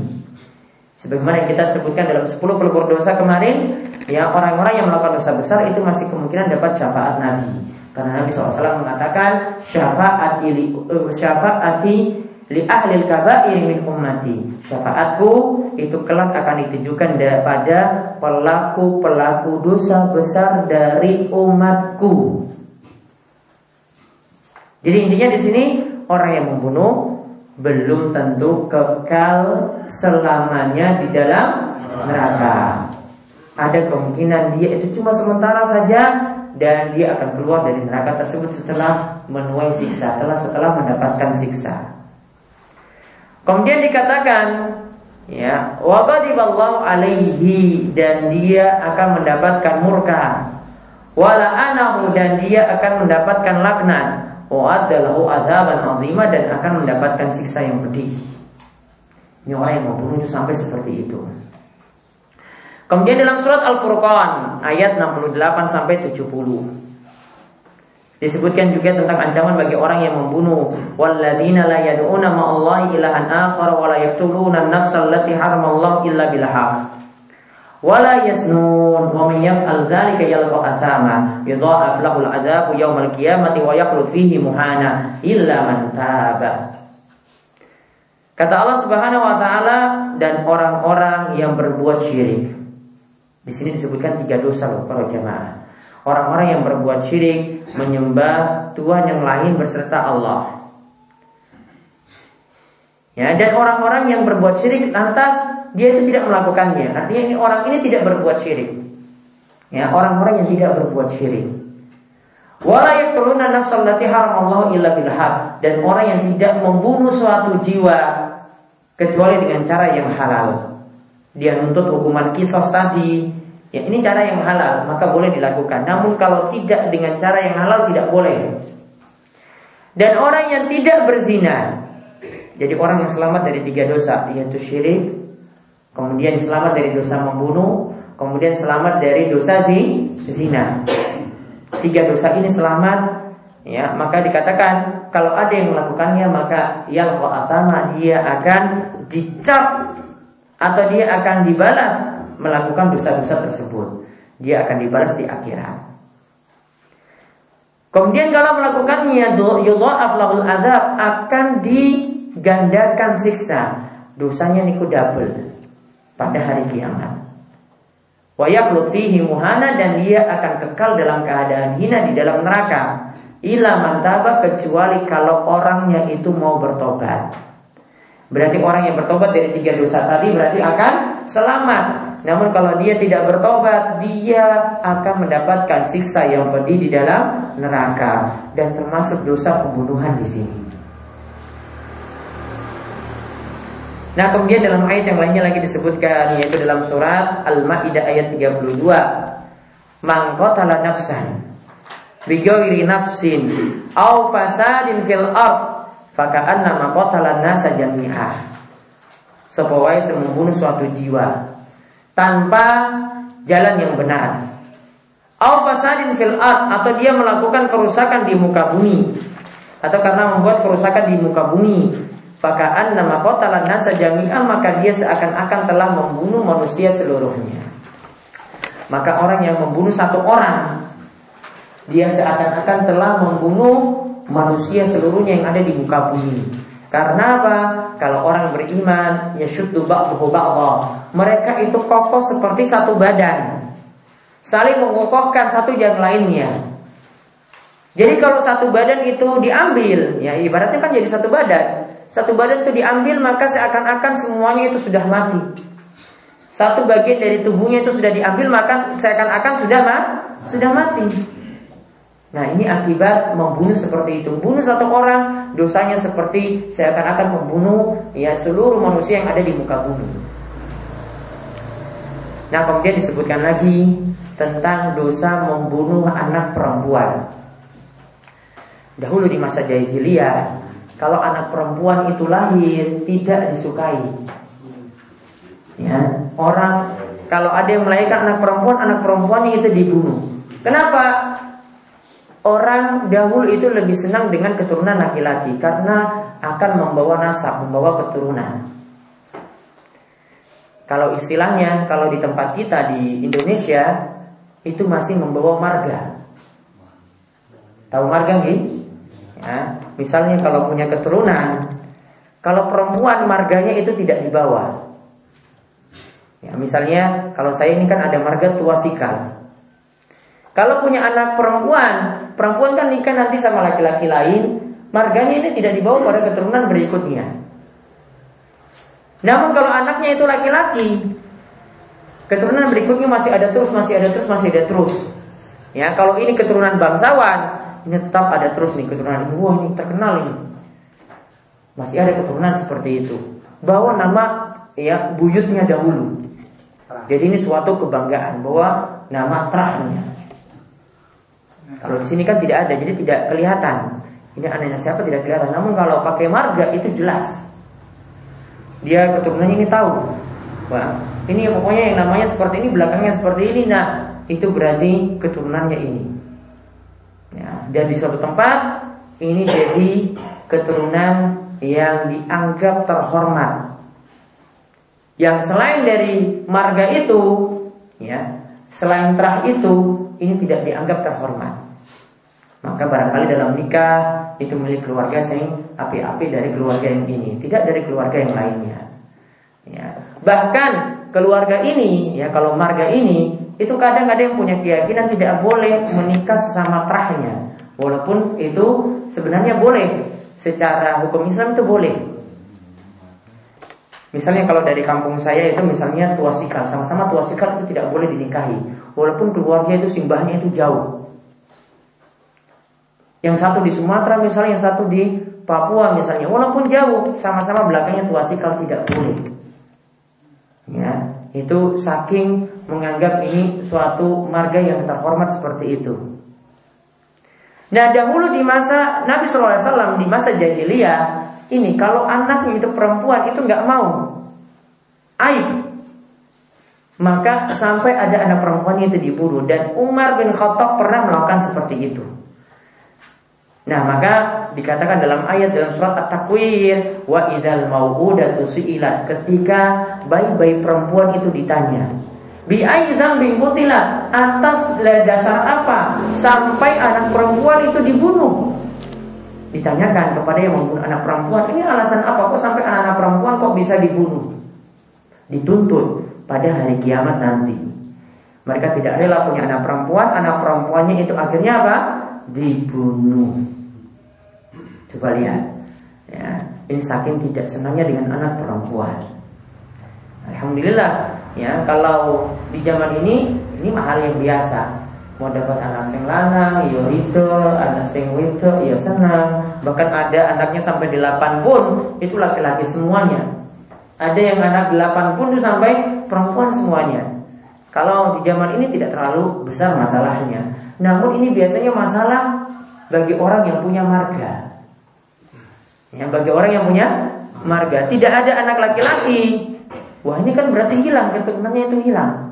Sebagaimana yang kita sebutkan dalam 10 pelebur dosa kemarin, ya orang-orang yang melakukan dosa besar itu masih kemungkinan dapat syafaat Nabi. Karena Nabi SAW mengatakan syafaat ili syafaati li ahli kabair min ummati. Syafaatku itu kelak akan ditujukan pada pelaku-pelaku dosa besar dari umatku. Jadi intinya di sini orang yang membunuh belum tentu kekal selamanya di dalam neraka. Ada kemungkinan dia itu cuma sementara saja dan dia akan keluar dari neraka tersebut setelah menuai siksa, setelah setelah mendapatkan siksa. Kemudian dikatakan ya, wa alaihi dan dia akan mendapatkan murka. Wala anahu dan dia akan mendapatkan laknat wa'addalahu adzaban azima dan akan mendapatkan siksa yang pedih. Ini orang yang membunuh sampai seperti itu. Kemudian dalam surat Al-Furqan ayat 68 sampai 70 Disebutkan juga tentang ancaman bagi orang yang membunuh walladzina la yad'una ma'allahi ilahan akhar wa la yaqtuluna an-nafsa allati haramallahu illa bil haqq wala yasnun wa man yaf'al dzalika yalqa asama yudha'af lahu al'adzabu yaumal qiyamati wa yaqlut fihi muhana illa man taba Kata Allah Subhanahu wa taala dan orang-orang yang berbuat syirik. Di sini disebutkan tiga dosa para jemaah. Orang-orang yang berbuat syirik menyembah Tuhan yang lain berserta Allah. Ya, dan orang-orang yang berbuat syirik lantas dia itu tidak melakukannya. Artinya ini orang ini tidak berbuat syirik. Ya, orang-orang yang tidak berbuat syirik. Wala yaqtuluna dan orang yang tidak membunuh suatu jiwa kecuali dengan cara yang halal. Dia nuntut hukuman kisos tadi, ya ini cara yang halal, maka boleh dilakukan. Namun kalau tidak dengan cara yang halal tidak boleh. Dan orang yang tidak berzina, jadi orang yang selamat dari tiga dosa, yaitu syirik, kemudian selamat dari dosa membunuh, kemudian selamat dari dosa zina. Tiga dosa ini selamat, ya maka dikatakan kalau ada yang melakukannya maka yang asama dia akan dicap atau dia akan dibalas melakukan dosa-dosa tersebut. Dia akan dibalas di akhirat. Kemudian kalau melakukannya yudha'af lahul adab akan digandakan siksa. Dosanya niku double pada hari kiamat. Fihi muhana dan dia akan kekal dalam keadaan hina di dalam neraka. Ila mantaba kecuali kalau orangnya itu mau bertobat. Berarti orang yang bertobat dari tiga dosa tadi berarti akan selamat. Namun kalau dia tidak bertobat, dia akan mendapatkan siksa yang pedih di dalam neraka dan termasuk dosa pembunuhan di sini. Nah kemudian dalam ayat yang lainnya lagi disebutkan yaitu dalam surat Al-Maidah ayat 32. Man qatala nafsan bighairi nafsin aw fasadin fil ard faka'anna ma qatala nasa jami'ah. Sepawai membunuh suatu jiwa tanpa jalan yang benar. Aw fasadin fil ard atau dia melakukan kerusakan di muka bumi atau karena membuat kerusakan di muka bumi Fakaan nama qatala nasa maka dia seakan-akan telah membunuh manusia seluruhnya. Maka orang yang membunuh satu orang dia seakan-akan telah membunuh manusia seluruhnya yang ada di muka bumi. Karena apa? Kalau orang beriman, ya syuddu ba'duhu ba'dha. Mereka itu kokoh seperti satu badan. Saling mengokohkan satu yang lainnya. Jadi kalau satu badan itu diambil, ya ibaratnya kan jadi satu badan satu badan itu diambil maka seakan-akan semuanya itu sudah mati. Satu bagian dari tubuhnya itu sudah diambil maka seakan-akan sudah ma sudah mati. Nah ini akibat membunuh seperti itu. Bunuh satu orang dosanya seperti seakan-akan membunuh ya seluruh manusia yang ada di muka bumi. Nah kemudian disebutkan lagi tentang dosa membunuh anak perempuan. Dahulu di masa jahiliyah kalau anak perempuan itu lahir tidak disukai. Ya, orang kalau ada yang melahirkan anak perempuan, anak perempuannya itu dibunuh. Kenapa? Orang dahulu itu lebih senang dengan keturunan laki-laki karena akan membawa nasab, membawa keturunan. Kalau istilahnya, kalau di tempat kita di Indonesia itu masih membawa marga. Tahu marga nggih? Ya, misalnya kalau punya keturunan, kalau perempuan marganya itu tidak dibawa. Ya, misalnya kalau saya ini kan ada marga tua sikal. Kalau punya anak perempuan, perempuan kan nikah nanti sama laki-laki lain, marganya ini tidak dibawa pada keturunan berikutnya. Namun kalau anaknya itu laki-laki, keturunan berikutnya masih ada terus, masih ada terus, masih ada terus. Ya, kalau ini keturunan bangsawan, ini tetap ada terus nih keturunan. Wah, ini terkenal ini. Masih ada keturunan seperti itu. Bawa nama ya buyutnya dahulu. Jadi ini suatu kebanggaan bahwa nama terahnya. Kalau di sini kan tidak ada, jadi tidak kelihatan. Ini anaknya siapa tidak kelihatan. Namun kalau pakai marga itu jelas. Dia keturunannya ini tahu. Wah, ini pokoknya yang namanya seperti ini, belakangnya seperti ini. Nah, itu berarti keturunannya ini. Ya, dan di suatu tempat ini jadi keturunan yang dianggap terhormat. Yang selain dari marga itu, ya, selain terah itu, ini tidak dianggap terhormat. Maka barangkali dalam nikah itu milik keluarga yang api-api dari keluarga yang ini, tidak dari keluarga yang lainnya. Ya. Bahkan keluarga ini, ya kalau marga ini, itu kadang ada yang punya keyakinan tidak boleh menikah sesama terahnya, walaupun itu sebenarnya boleh secara hukum Islam itu boleh. Misalnya kalau dari kampung saya itu misalnya tuasikal, sama-sama tuasikal itu tidak boleh dinikahi, walaupun keluarga itu simbahnya itu jauh. Yang satu di Sumatera misalnya, yang satu di Papua misalnya, walaupun jauh, sama-sama belakangnya tuasikal tidak boleh. Ya, itu saking menganggap ini suatu marga yang terhormat seperti itu. Nah dahulu di masa Nabi SAW di masa jahiliyah ini kalau anaknya itu perempuan itu nggak mau. Aib. Maka sampai ada anak perempuan itu dibunuh. Dan Umar bin Khattab pernah melakukan seperti itu. Nah maka dikatakan dalam ayat dalam surat At-Takwir wa idal mau'udatu su'ilat. Ketika bayi-bayi perempuan itu ditanya Bi bin kutilat atas dasar apa? Sampai anak perempuan itu dibunuh? Ditanyakan kepada yang membunuh anak perempuan, ini alasan apa kok sampai anak-anak perempuan kok bisa dibunuh? Dituntut pada hari kiamat nanti. Mereka tidak rela punya anak perempuan, anak perempuannya itu akhirnya apa? Dibunuh. Coba lihat. Ya, ini saking tidak senangnya dengan anak perempuan. Alhamdulillah Ya, kalau di zaman ini ini mahal yang biasa. Mau dapat anak sing lanang, yo ya itu, anak sing itu, ya senang. Bahkan ada anaknya sampai delapan pun itu laki-laki semuanya. Ada yang anak delapan pun itu sampai perempuan semuanya. Kalau di zaman ini tidak terlalu besar masalahnya. Namun ini biasanya masalah bagi orang yang punya marga. Ya, bagi orang yang punya marga. Tidak ada anak laki-laki Wah ini kan berarti hilang keturunannya itu hilang.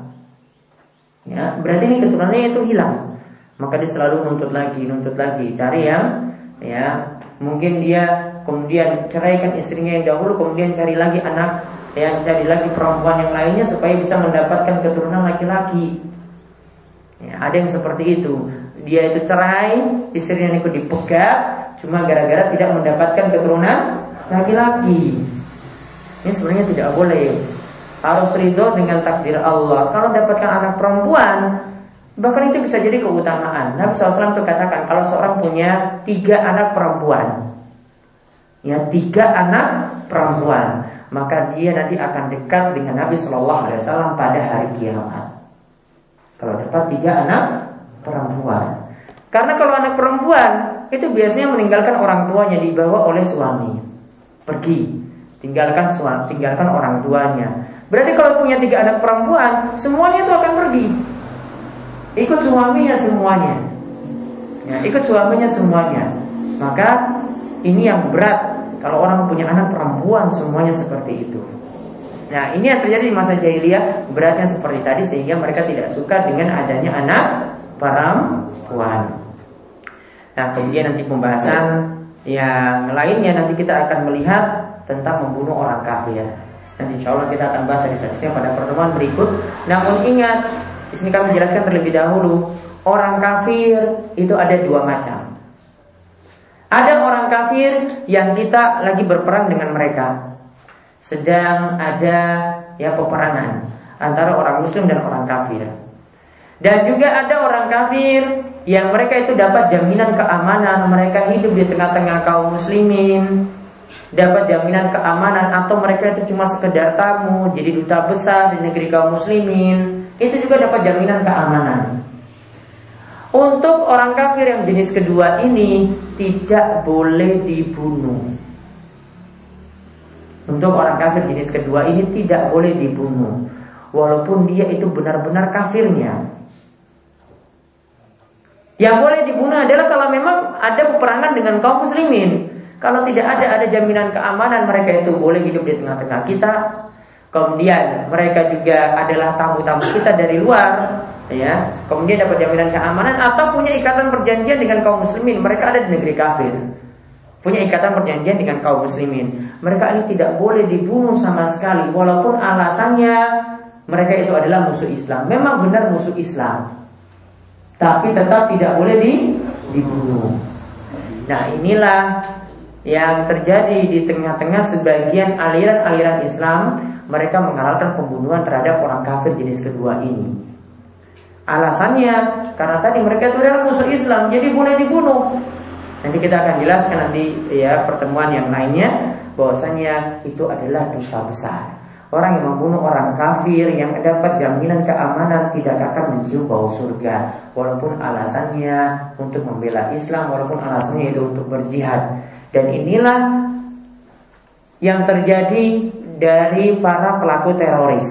Ya, berarti ini keturunannya itu hilang. Maka dia selalu nuntut lagi, nuntut lagi, cari yang ya mungkin dia kemudian ceraikan istrinya yang dahulu, kemudian cari lagi anak, ya cari lagi perempuan yang lainnya supaya bisa mendapatkan keturunan laki-laki. Ya, ada yang seperti itu. Dia itu cerai, istrinya itu dipegat, cuma gara-gara tidak mendapatkan keturunan laki-laki. Ini sebenarnya tidak boleh harus ridho dengan takdir Allah. Kalau dapatkan anak perempuan, bahkan itu bisa jadi keutamaan. Nabi SAW itu katakan kalau seorang punya tiga anak perempuan, ya tiga anak perempuan, maka dia nanti akan dekat dengan Nabi Shallallahu Alaihi Wasallam pada hari kiamat. Kalau dapat tiga anak perempuan, karena kalau anak perempuan itu biasanya meninggalkan orang tuanya dibawa oleh suami, pergi, tinggalkan suami, tinggalkan orang tuanya. Berarti kalau punya tiga anak perempuan, semuanya itu akan pergi. Ikut suaminya semuanya. Ya, ikut suaminya semuanya. Maka ini yang berat kalau orang punya anak perempuan semuanya seperti itu. Nah, ini yang terjadi di masa jahiliyah beratnya seperti tadi sehingga mereka tidak suka dengan adanya anak perempuan. Nah kemudian nanti pembahasan yang lainnya nanti kita akan melihat tentang membunuh orang kafir. Dan insya Allah kita akan bahas dari saksinya pada pertemuan berikut. Namun ingat, di sini kami jelaskan terlebih dahulu, orang kafir itu ada dua macam. Ada orang kafir yang kita lagi berperang dengan mereka. Sedang ada ya peperangan antara orang muslim dan orang kafir. Dan juga ada orang kafir yang mereka itu dapat jaminan keamanan, mereka hidup di tengah-tengah kaum muslimin, dapat jaminan keamanan atau mereka itu cuma sekedar tamu jadi duta besar di negeri kaum muslimin itu juga dapat jaminan keamanan. Untuk orang kafir yang jenis kedua ini tidak boleh dibunuh. Untuk orang kafir jenis kedua ini tidak boleh dibunuh walaupun dia itu benar-benar kafirnya. Yang boleh dibunuh adalah kalau memang ada peperangan dengan kaum muslimin kalau tidak ada ada jaminan keamanan mereka itu boleh hidup di tengah-tengah kita. Kemudian mereka juga adalah tamu-tamu kita dari luar, ya. Kemudian dapat jaminan keamanan atau punya ikatan perjanjian dengan kaum muslimin. Mereka ada di negeri kafir. Punya ikatan perjanjian dengan kaum muslimin. Mereka ini tidak boleh dibunuh sama sekali walaupun alasannya mereka itu adalah musuh Islam. Memang benar musuh Islam. Tapi tetap tidak boleh dibunuh. Nah, inilah yang terjadi di tengah-tengah sebagian aliran-aliran Islam mereka menghalalkan pembunuhan terhadap orang kafir jenis kedua ini. Alasannya karena tadi mereka itu adalah musuh Islam, jadi boleh dibunuh. Nanti kita akan jelaskan nanti ya pertemuan yang lainnya bahwasanya itu adalah dosa besar. Orang yang membunuh orang kafir yang dapat jaminan keamanan tidak akan mencium bau surga Walaupun alasannya untuk membela Islam Walaupun alasannya itu untuk berjihad dan inilah yang terjadi dari para pelaku teroris.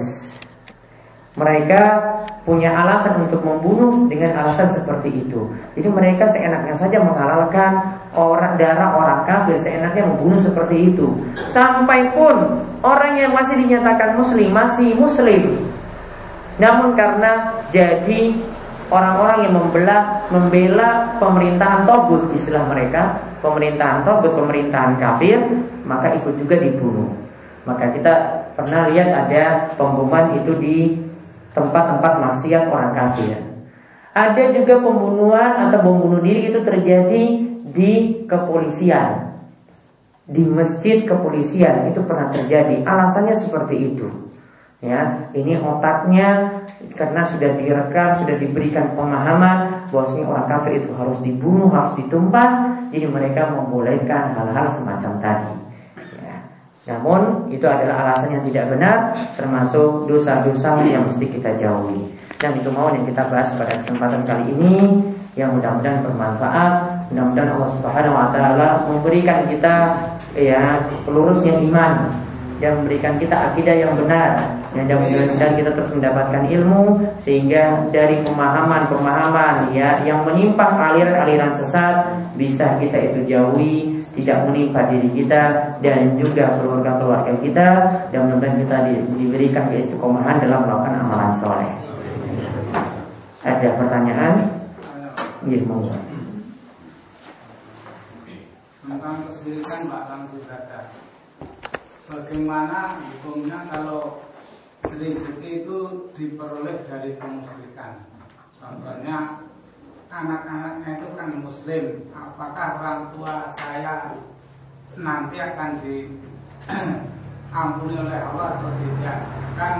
Mereka punya alasan untuk membunuh dengan alasan seperti itu. Jadi mereka seenaknya saja menghalalkan orang darah orang kafir, seenaknya membunuh seperti itu. Sampai pun orang yang masih dinyatakan muslim masih muslim. Namun karena jadi orang-orang yang membelah membela pemerintahan togut istilah mereka pemerintahan togut pemerintahan kafir maka ikut juga dibunuh. Maka kita pernah lihat ada pembunuhan itu di tempat-tempat maksiat orang kafir. Ada juga pembunuhan atau bom bunuh diri itu terjadi di kepolisian. Di masjid kepolisian itu pernah terjadi. Alasannya seperti itu ya ini otaknya karena sudah direkam sudah diberikan pemahaman bahwasanya orang kafir itu harus dibunuh harus ditumpas jadi mereka membolehkan hal-hal semacam tadi. Ya. namun itu adalah alasan yang tidak benar termasuk dosa-dosa yang mesti kita jauhi. Dan itu mau yang kita bahas pada kesempatan kali ini yang mudah-mudahan bermanfaat. Mudah-mudahan Allah Subhanahu wa taala memberikan kita ya pelurusnya iman yang memberikan kita akidah yang benar dan mudah-mudahan kita terus mendapatkan ilmu sehingga dari pemahaman-pemahaman ya yang menyimpang aliran-aliran sesat bisa kita itu jauhi tidak menimpa diri kita dan juga keluarga-keluarga kita dan mudah-mudahan kita di, diberikan keistiqomahan dalam melakukan amalan soleh. Ada pertanyaan? Iya, monggo. Tentang kesirikan Pak langsung ada bagaimana hukumnya kalau rezeki itu diperoleh dari kemusyrikan. Contohnya anak-anaknya itu kan muslim, apakah orang tua saya nanti akan diampuni oleh Allah atau tidak? Kan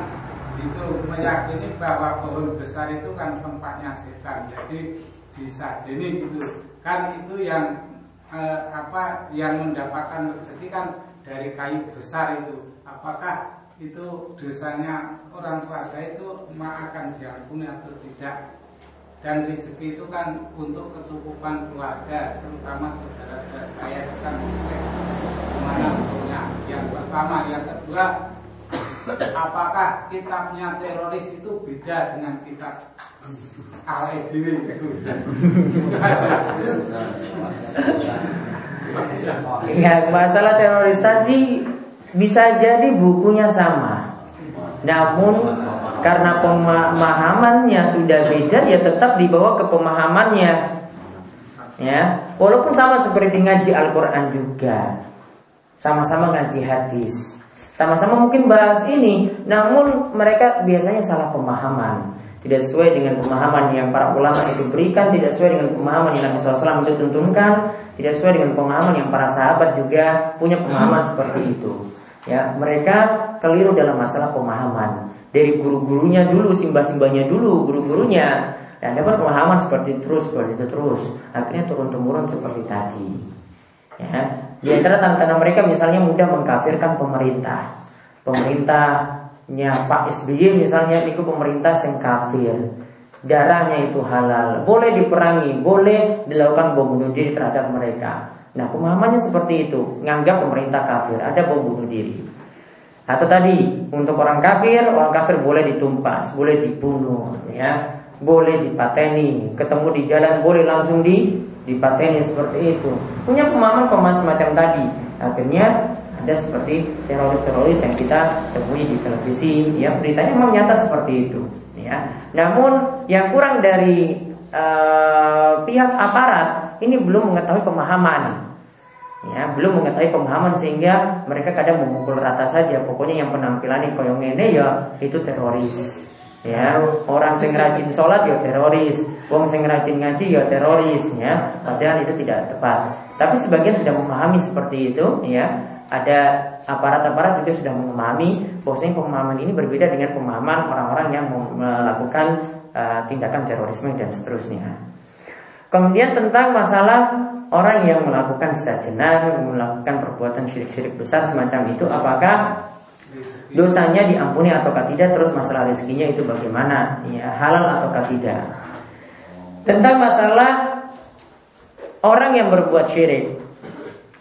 itu meyakini bahwa pohon besar itu kan tempatnya setan, jadi bisa jadi gitu. Kan itu yang eh, apa yang mendapatkan rezeki kan dari kayu besar itu apakah itu dosanya orang tua saya itu akan diampuni atau tidak? Dan rezeki itu kan untuk kecukupan keluarga terutama saudara-saudara saya kan gimana punya. Yang pertama yang kedua apakah kitabnya teroris itu beda dengan kitab awet diri Ya, masalah teroris tadi bisa jadi bukunya sama. Namun karena pemahamannya sudah beda ya tetap dibawa ke pemahamannya. Ya, walaupun sama seperti ngaji Al-Qur'an juga. Sama-sama ngaji hadis. Sama-sama mungkin bahas ini, namun mereka biasanya salah pemahaman. Tidak sesuai dengan pemahaman yang para ulama itu berikan, tidak sesuai dengan pemahaman yang Nabi SAW itu tuntunkan, tidak sesuai dengan pemahaman yang para sahabat juga punya pemahaman seperti itu. Ya, mereka keliru dalam masalah pemahaman. Dari guru-gurunya dulu, simbah-simbahnya dulu, guru-gurunya dan dapat pemahaman seperti terus seperti itu terus akhirnya turun temurun seperti tadi ya di antara tanda-tanda mereka misalnya mudah mengkafirkan pemerintah pemerintahnya Pak SBY misalnya itu pemerintah yang kafir. Darahnya itu halal. Boleh diperangi boleh dilakukan bom bunuh diri terhadap mereka. Nah pemahamannya seperti itu. Nganggap pemerintah kafir ada bom bunuh diri. Atau tadi untuk orang kafir orang kafir boleh ditumpas boleh dibunuh ya. Boleh dipateni, ketemu di jalan boleh langsung di dipateni seperti itu. Punya pemahaman-pemahaman semacam tadi. Akhirnya ada seperti teroris-teroris yang kita temui di televisi, ya beritanya memang nyata seperti itu, ya. Namun yang kurang dari uh, pihak aparat ini belum mengetahui pemahaman. Ya, belum mengetahui pemahaman sehingga mereka kadang memukul rata saja. Pokoknya yang penampilannya koyong ini ya itu teroris. Ya, orang sing rajin sholat ya teroris, wong sing rajin ngaji ya teroris, ya. Padahal itu tidak tepat. Tapi sebagian sudah memahami seperti itu, ya. Ada aparat-aparat juga sudah memahami bahwasanya pemahaman ini berbeda dengan pemahaman orang-orang yang melakukan uh, tindakan terorisme dan seterusnya. Kemudian tentang masalah orang yang melakukan sejenak, melakukan perbuatan syirik-syirik besar semacam itu, apakah dosanya diampuni atau tidak? Terus masalah rezekinya itu bagaimana? Ya halal atau tidak? Tentang masalah orang yang berbuat syirik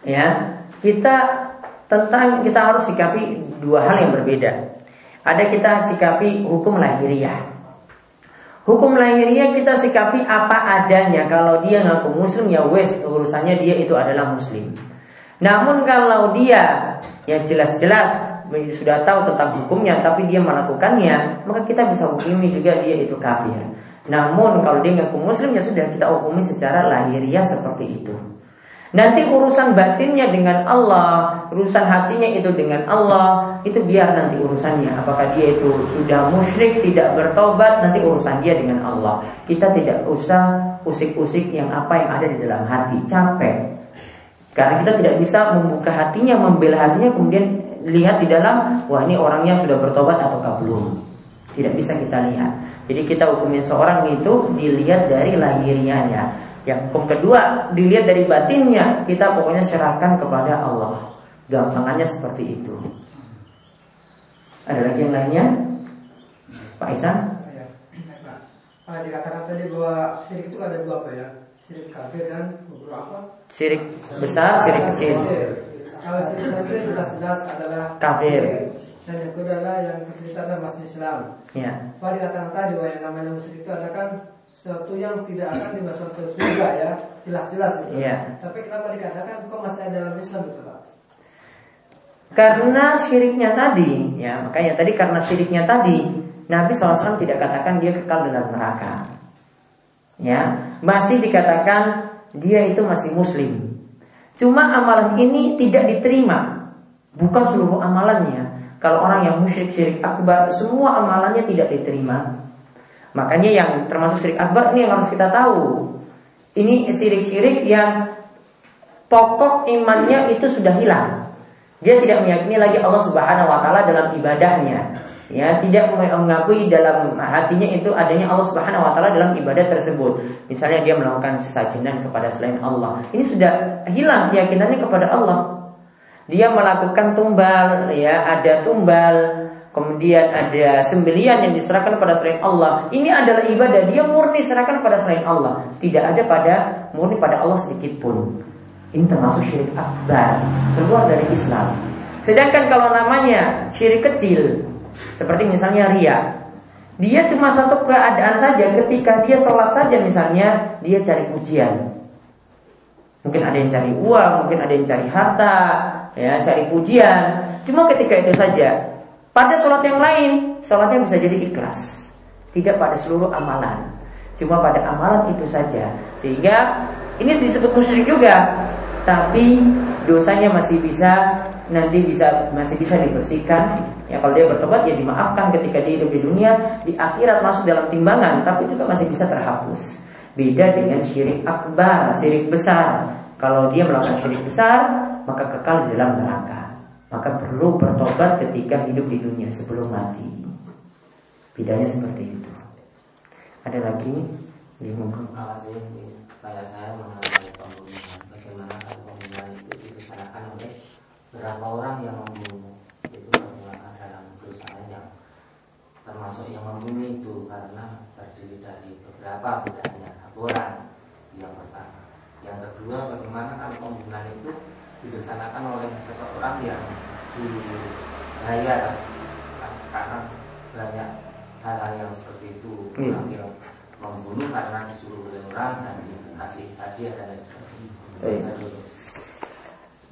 ya kita tentang kita harus sikapi dua hal yang berbeda ada kita sikapi hukum lahiriah hukum lahiriah kita sikapi apa adanya kalau dia ngaku muslim ya wes urusannya dia itu adalah muslim namun kalau dia yang jelas-jelas sudah tahu tentang hukumnya tapi dia melakukannya, maka kita bisa hukumi juga dia itu kafir. Namun kalau dia ngaku muslim ya sudah kita hukumi secara lahiriah seperti itu. Nanti urusan batinnya dengan Allah, urusan hatinya itu dengan Allah, itu biar nanti urusannya. Apakah dia itu sudah musyrik, tidak bertobat, nanti urusan dia dengan Allah. Kita tidak usah usik-usik yang apa yang ada di dalam hati, capek. Karena kita tidak bisa membuka hatinya, membela hatinya, kemudian lihat di dalam wah ini orangnya sudah bertobat atau belum. Tidak bisa kita lihat. Jadi kita hukumnya seorang itu dilihat dari lahirianya. Yang hukum kedua dilihat dari batinnya. Kita pokoknya serahkan kepada Allah. Gampangannya seperti itu. Ada lagi yang lainnya? Pak Isan? Pak, dikatakan tadi bahwa syirik itu ada dua apa ya? Syirik kafir dan beberapa? Syirik besar, syirik kecil. Kalau syirik kafir jelas-jelas adalah kafir. Dan yang kedua adalah yang kecil adalah masuk Islam. Ya. Pak dikatakan tadi bahwa yang namanya musyrik itu adalah kan sesuatu yang tidak akan dimasukkan ke surga ya, jelas-jelas itu. Ya. Tapi kenapa dikatakan kok masih ada dalam Islam itu Pak? Karena syiriknya tadi, ya makanya tadi karena syiriknya tadi, Nabi SAW tidak katakan dia kekal dalam neraka. Ya, masih dikatakan dia itu masih muslim. Cuma amalan ini tidak diterima Bukan seluruh amalannya Kalau orang yang musyrik syirik akbar Semua amalannya tidak diterima Makanya yang termasuk syirik akbar ini yang harus kita tahu Ini syirik-syirik yang Pokok imannya itu sudah hilang Dia tidak meyakini lagi Allah subhanahu wa ta'ala dalam ibadahnya ya tidak mengakui dalam hatinya itu adanya Allah Subhanahu wa taala dalam ibadah tersebut. Misalnya dia melakukan sesajinan kepada selain Allah. Ini sudah hilang keyakinannya kepada Allah. Dia melakukan tumbal, ya, ada tumbal, kemudian ada sembelian yang diserahkan pada selain Allah. Ini adalah ibadah, dia murni serahkan pada selain Allah. Tidak ada pada murni pada Allah sedikit pun. Ini termasuk syirik akbar, keluar dari Islam. Sedangkan kalau namanya syirik kecil, seperti misalnya ria. Dia cuma satu keadaan saja ketika dia sholat saja misalnya dia cari pujian. Mungkin ada yang cari uang, mungkin ada yang cari harta, ya cari pujian. Cuma ketika itu saja. Pada sholat yang lain, sholatnya bisa jadi ikhlas. Tidak pada seluruh amalan. Cuma pada amalan itu saja. Sehingga ini disebut musyrik juga. Tapi dosanya masih bisa nanti bisa masih bisa dibersihkan. Ya kalau dia bertobat ya dimaafkan ketika dia hidup di dunia, di akhirat masuk dalam timbangan, tapi juga masih bisa terhapus. Beda dengan syirik akbar, syirik besar. Kalau dia melakukan syirik besar, maka kekal di dalam neraka. Maka perlu bertobat ketika hidup di dunia sebelum mati. Bedanya seperti itu. Ada lagi? Di Kayak saya mengenai pembunuhan Bagaimana kalau pembunuhan itu dilaksanakan oleh Berapa orang yang membunuh Itu menggunakan dalam dosa yang Termasuk yang membunuh itu Karena terdiri dari beberapa Tidak hanya satu orang Yang pertama Yang kedua bagaimana kalau pembunuhan itu Dilaksanakan oleh seseorang yang Di raya Sekarang banyak hal-hal yang seperti itu mengambil iya. membunuh karena disuruh oleh orang dan dikasih hadiah dan lain sebagainya.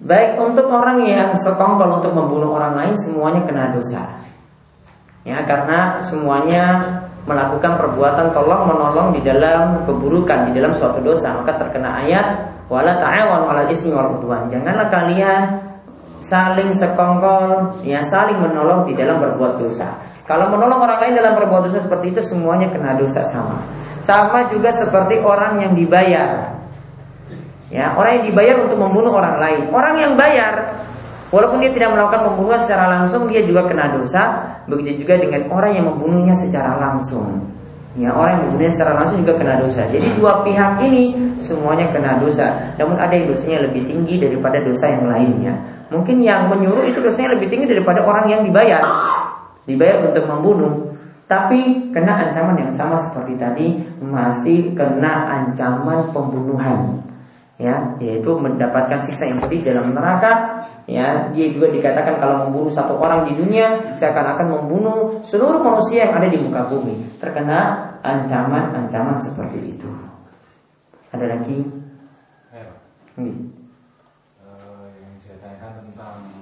Baik untuk orang yang sekongkol untuk membunuh orang lain semuanya kena dosa. Ya karena semuanya melakukan perbuatan tolong menolong di dalam keburukan di dalam suatu dosa maka terkena ayat wala ta'awanu 'alal ismi wal udwan. Janganlah kalian saling sekongkol ya saling menolong di dalam berbuat dosa. Kalau menolong orang lain dalam berbuat dosa seperti itu semuanya kena dosa sama. Sama juga seperti orang yang dibayar. Ya, orang yang dibayar untuk membunuh orang lain. Orang yang bayar walaupun dia tidak melakukan pembunuhan secara langsung dia juga kena dosa. Begitu juga dengan orang yang membunuhnya secara langsung. Ya, orang yang membunuhnya secara langsung juga kena dosa. Jadi dua pihak ini semuanya kena dosa. Namun ada yang dosanya lebih tinggi daripada dosa yang lainnya. Mungkin yang menyuruh itu dosanya lebih tinggi daripada orang yang dibayar dibayar untuk membunuh tapi kena ancaman yang sama seperti tadi masih kena ancaman pembunuhan ya yaitu mendapatkan siksa yang pedih dalam neraka. Ya dia juga dikatakan kalau membunuh satu orang di dunia saya akan membunuh seluruh manusia yang ada di muka bumi. Terkena ancaman-ancaman seperti itu. Ada lagi? Hmm. yang saya tanyakan tentang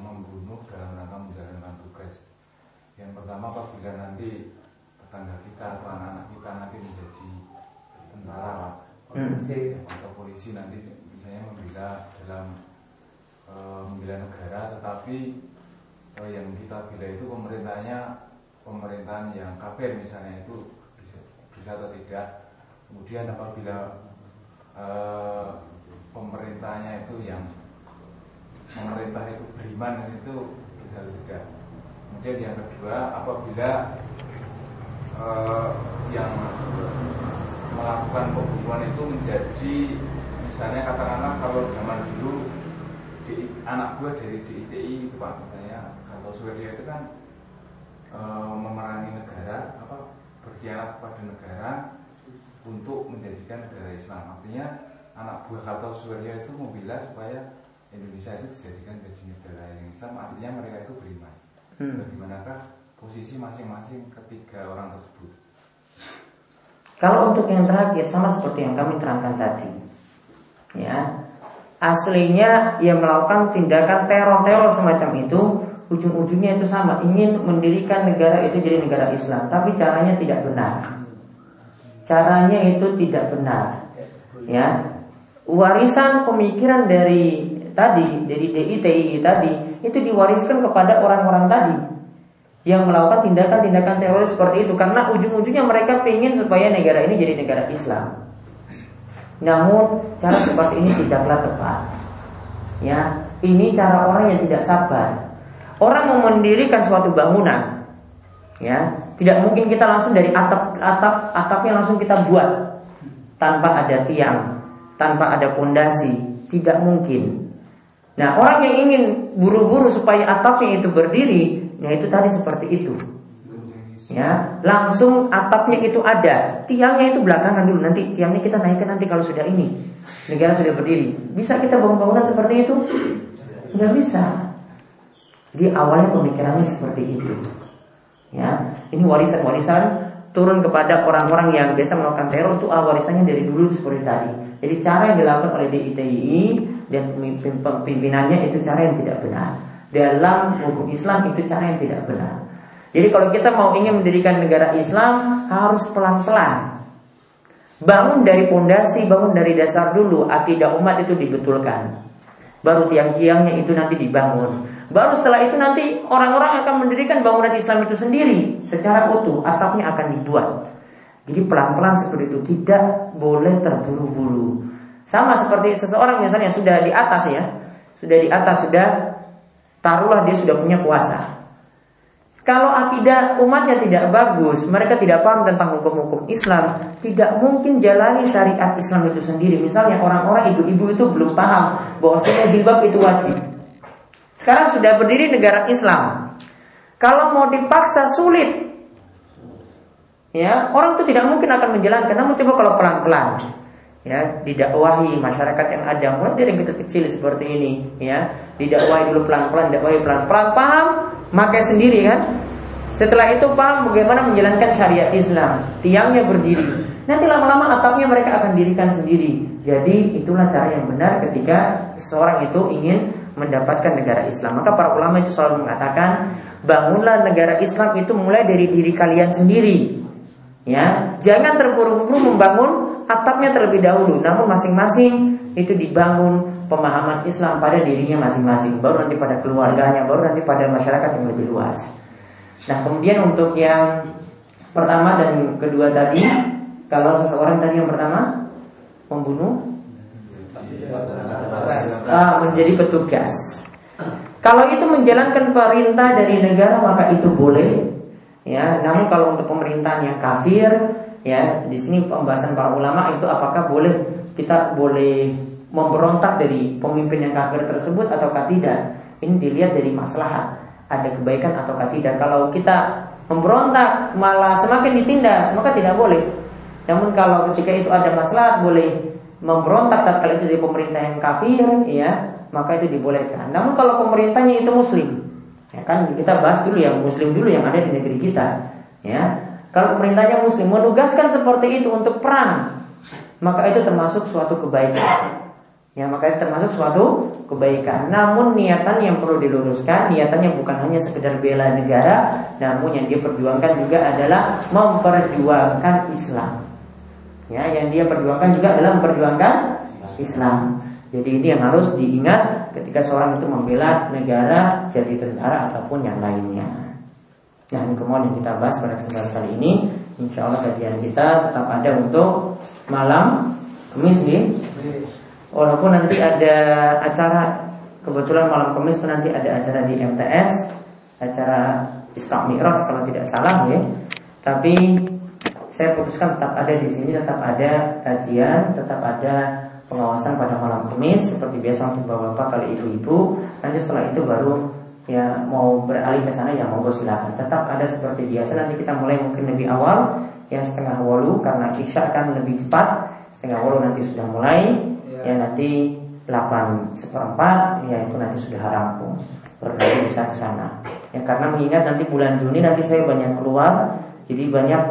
pertama apabila nanti tetangga kita atau anak-anak kita nanti menjadi tentara polisi hmm. atau polisi nanti misalnya membela dalam e, membela negara tetapi e, yang kita bila itu pemerintahnya pemerintahan yang kafir misalnya itu bisa, bisa atau tidak. Kemudian apabila e, pemerintahnya itu yang pemerintah itu beriman itu bisa tidak. Kemudian yang kedua, apabila uh, yang melakukan pembunuhan itu menjadi misalnya katakanlah kalau zaman dulu di, anak gue dari DITI itu pak katanya atau Swedia itu kan e, memerangi negara apa berkhianat kepada negara untuk menjadikan negara Islam. Artinya anak buah atau Swedia itu membela supaya Indonesia itu dijadikan menjadi negara yang Islam. Artinya mereka itu beriman. Hmm. bagaimanakah posisi masing-masing ketiga orang tersebut kalau untuk yang terakhir sama seperti yang kami terangkan tadi. Ya. Aslinya ia melakukan tindakan teror-teror semacam itu ujung-ujungnya itu sama. Ingin mendirikan negara itu jadi negara Islam. Tapi caranya tidak benar. Caranya itu tidak benar. Ya. Warisan pemikiran dari tadi dari DITI tadi itu diwariskan kepada orang-orang tadi yang melakukan tindakan-tindakan teroris seperti itu karena ujung-ujungnya mereka ingin supaya negara ini jadi negara Islam. Namun cara seperti ini tidaklah tepat. Ya, ini cara orang yang tidak sabar. Orang mau mendirikan suatu bangunan, ya, tidak mungkin kita langsung dari atap atap atapnya langsung kita buat tanpa ada tiang, tanpa ada pondasi, tidak mungkin. Nah orang yang ingin buru-buru supaya atapnya itu berdiri, ya itu tadi seperti itu. Ya, langsung atapnya itu ada, tiangnya itu belakangan dulu. Nanti tiangnya kita naikkan nanti kalau sudah ini negara sudah berdiri. Bisa kita bangun bangunan seperti itu? Tidak bisa. Jadi awalnya pemikirannya seperti itu. Ya, ini warisan-warisan turun kepada orang-orang yang biasa melakukan teror itu ah, warisannya dari dulu seperti tadi. Jadi cara yang dilakukan oleh DITI dan pimpinannya itu cara yang tidak benar. Dalam hukum Islam itu cara yang tidak benar. Jadi kalau kita mau ingin mendirikan negara Islam harus pelan-pelan. Bangun dari pondasi, bangun dari dasar dulu, akidah umat itu dibetulkan. Baru tiang-tiangnya itu nanti dibangun. Baru setelah itu nanti orang-orang akan mendirikan bangunan Islam itu sendiri secara utuh, atapnya akan dibuat. Jadi pelan-pelan seperti itu tidak boleh terburu-buru. Sama seperti seseorang misalnya sudah di atas ya, sudah di atas sudah taruhlah dia sudah punya kuasa. Kalau akidah umatnya tidak bagus, mereka tidak paham tentang hukum-hukum Islam, tidak mungkin jalani syariat Islam itu sendiri. Misalnya orang-orang ibu-ibu itu belum paham bahwa jilbab itu wajib. Sekarang sudah berdiri negara Islam. Kalau mau dipaksa sulit. Ya, orang itu tidak mungkin akan menjalankan. Namun coba kalau pelan-pelan ya didakwahi masyarakat yang ada mulai dari yang kecil-kecil seperti ini ya. Didakwahi dulu pelan-pelan didakwahi pelan-pelan. Paham? Maka sendiri kan? Setelah itu paham bagaimana menjalankan syariat Islam. Tiangnya berdiri. Nanti lama-lama atapnya mereka akan dirikan sendiri. Jadi itulah cara yang benar ketika seorang itu ingin mendapatkan negara Islam. Maka para ulama itu selalu mengatakan bangunlah negara Islam itu mulai dari diri kalian sendiri. Ya jangan terburu-buru membangun atapnya terlebih dahulu, namun masing-masing itu dibangun pemahaman Islam pada dirinya masing-masing, baru nanti pada keluarganya, baru nanti pada masyarakat yang lebih luas. Nah, kemudian untuk yang pertama dan kedua tadi, kalau seseorang tadi yang pertama membunuh, ah, menjadi petugas. Kalau itu menjalankan perintah dari negara maka itu boleh. Ya, namun kalau untuk pemerintahan yang kafir ya di sini pembahasan para ulama itu apakah boleh kita boleh memberontak dari pemimpin yang kafir tersebut ataukah tidak? Ini dilihat dari maslahat. Ada kebaikan ataukah tidak? Kalau kita memberontak malah semakin ditindas maka tidak boleh. Namun kalau ketika itu ada maslahat boleh memberontak tatkala itu dari pemerintah yang kafir ya maka itu dibolehkan. Namun kalau pemerintahnya itu muslim ya kan? Kita bahas dulu yang muslim dulu yang ada di negeri kita ya kalau pemerintahnya muslim menugaskan seperti itu untuk perang, maka itu termasuk suatu kebaikan. Ya, maka itu termasuk suatu kebaikan. Namun niatan yang perlu diluruskan, niatannya bukan hanya sekedar bela negara, namun yang dia perjuangkan juga adalah memperjuangkan Islam. Ya, yang dia perjuangkan juga adalah memperjuangkan Islam. Jadi ini yang harus diingat ketika seorang itu membela negara, jadi tentara ataupun yang lainnya yang kemudian yang kita bahas pada kesempatan kali ini Insya Allah kajian kita tetap ada untuk malam Kamis nih Walaupun nanti ada acara Kebetulan malam Kamis nanti ada acara di MTS Acara Isra Mi'raj kalau tidak salah ya. Tapi saya putuskan tetap ada di sini Tetap ada kajian Tetap ada pengawasan pada malam Kamis Seperti biasa untuk bapak-bapak kali ibu-ibu. Nanti setelah itu baru ya mau beralih ke sana ya monggo silakan. Tetap ada seperti biasa. Nanti kita mulai mungkin lebih awal ya setengah walu karena isya kan lebih cepat. Setengah walu nanti sudah mulai ya, ya nanti 8 seperempat ya itu nanti sudah rampung berarti bisa ke sana ya karena mengingat nanti bulan Juni nanti saya banyak keluar jadi banyak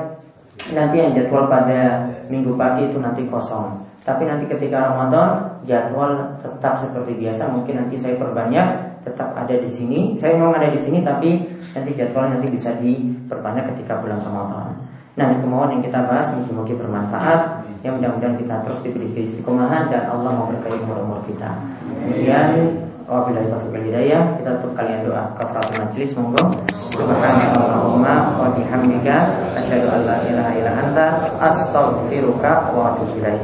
nanti yang jadwal pada minggu pagi itu nanti kosong tapi nanti ketika Ramadan jadwal tetap seperti biasa mungkin nanti saya perbanyak tetap ada di sini. Saya memang ada di sini tapi nanti jadwalnya nanti bisa diperbanyak ketika bulan Ramadan. Nah, ini kemauan yang kita bahas mungkin-mungkin bermanfaat. Yang mudah-mudahan kita terus diberi istiqomahan dan Allah mau berkahi umur-umur kita. Kemudian Wabillahi taufiq wal hidayah. Kita tutup kalian doa kafaratul majelis monggo. Subhanallahumma wa bihamdika asyhadu an la ilaha illa anta astaghfiruka wa atubu ilaik.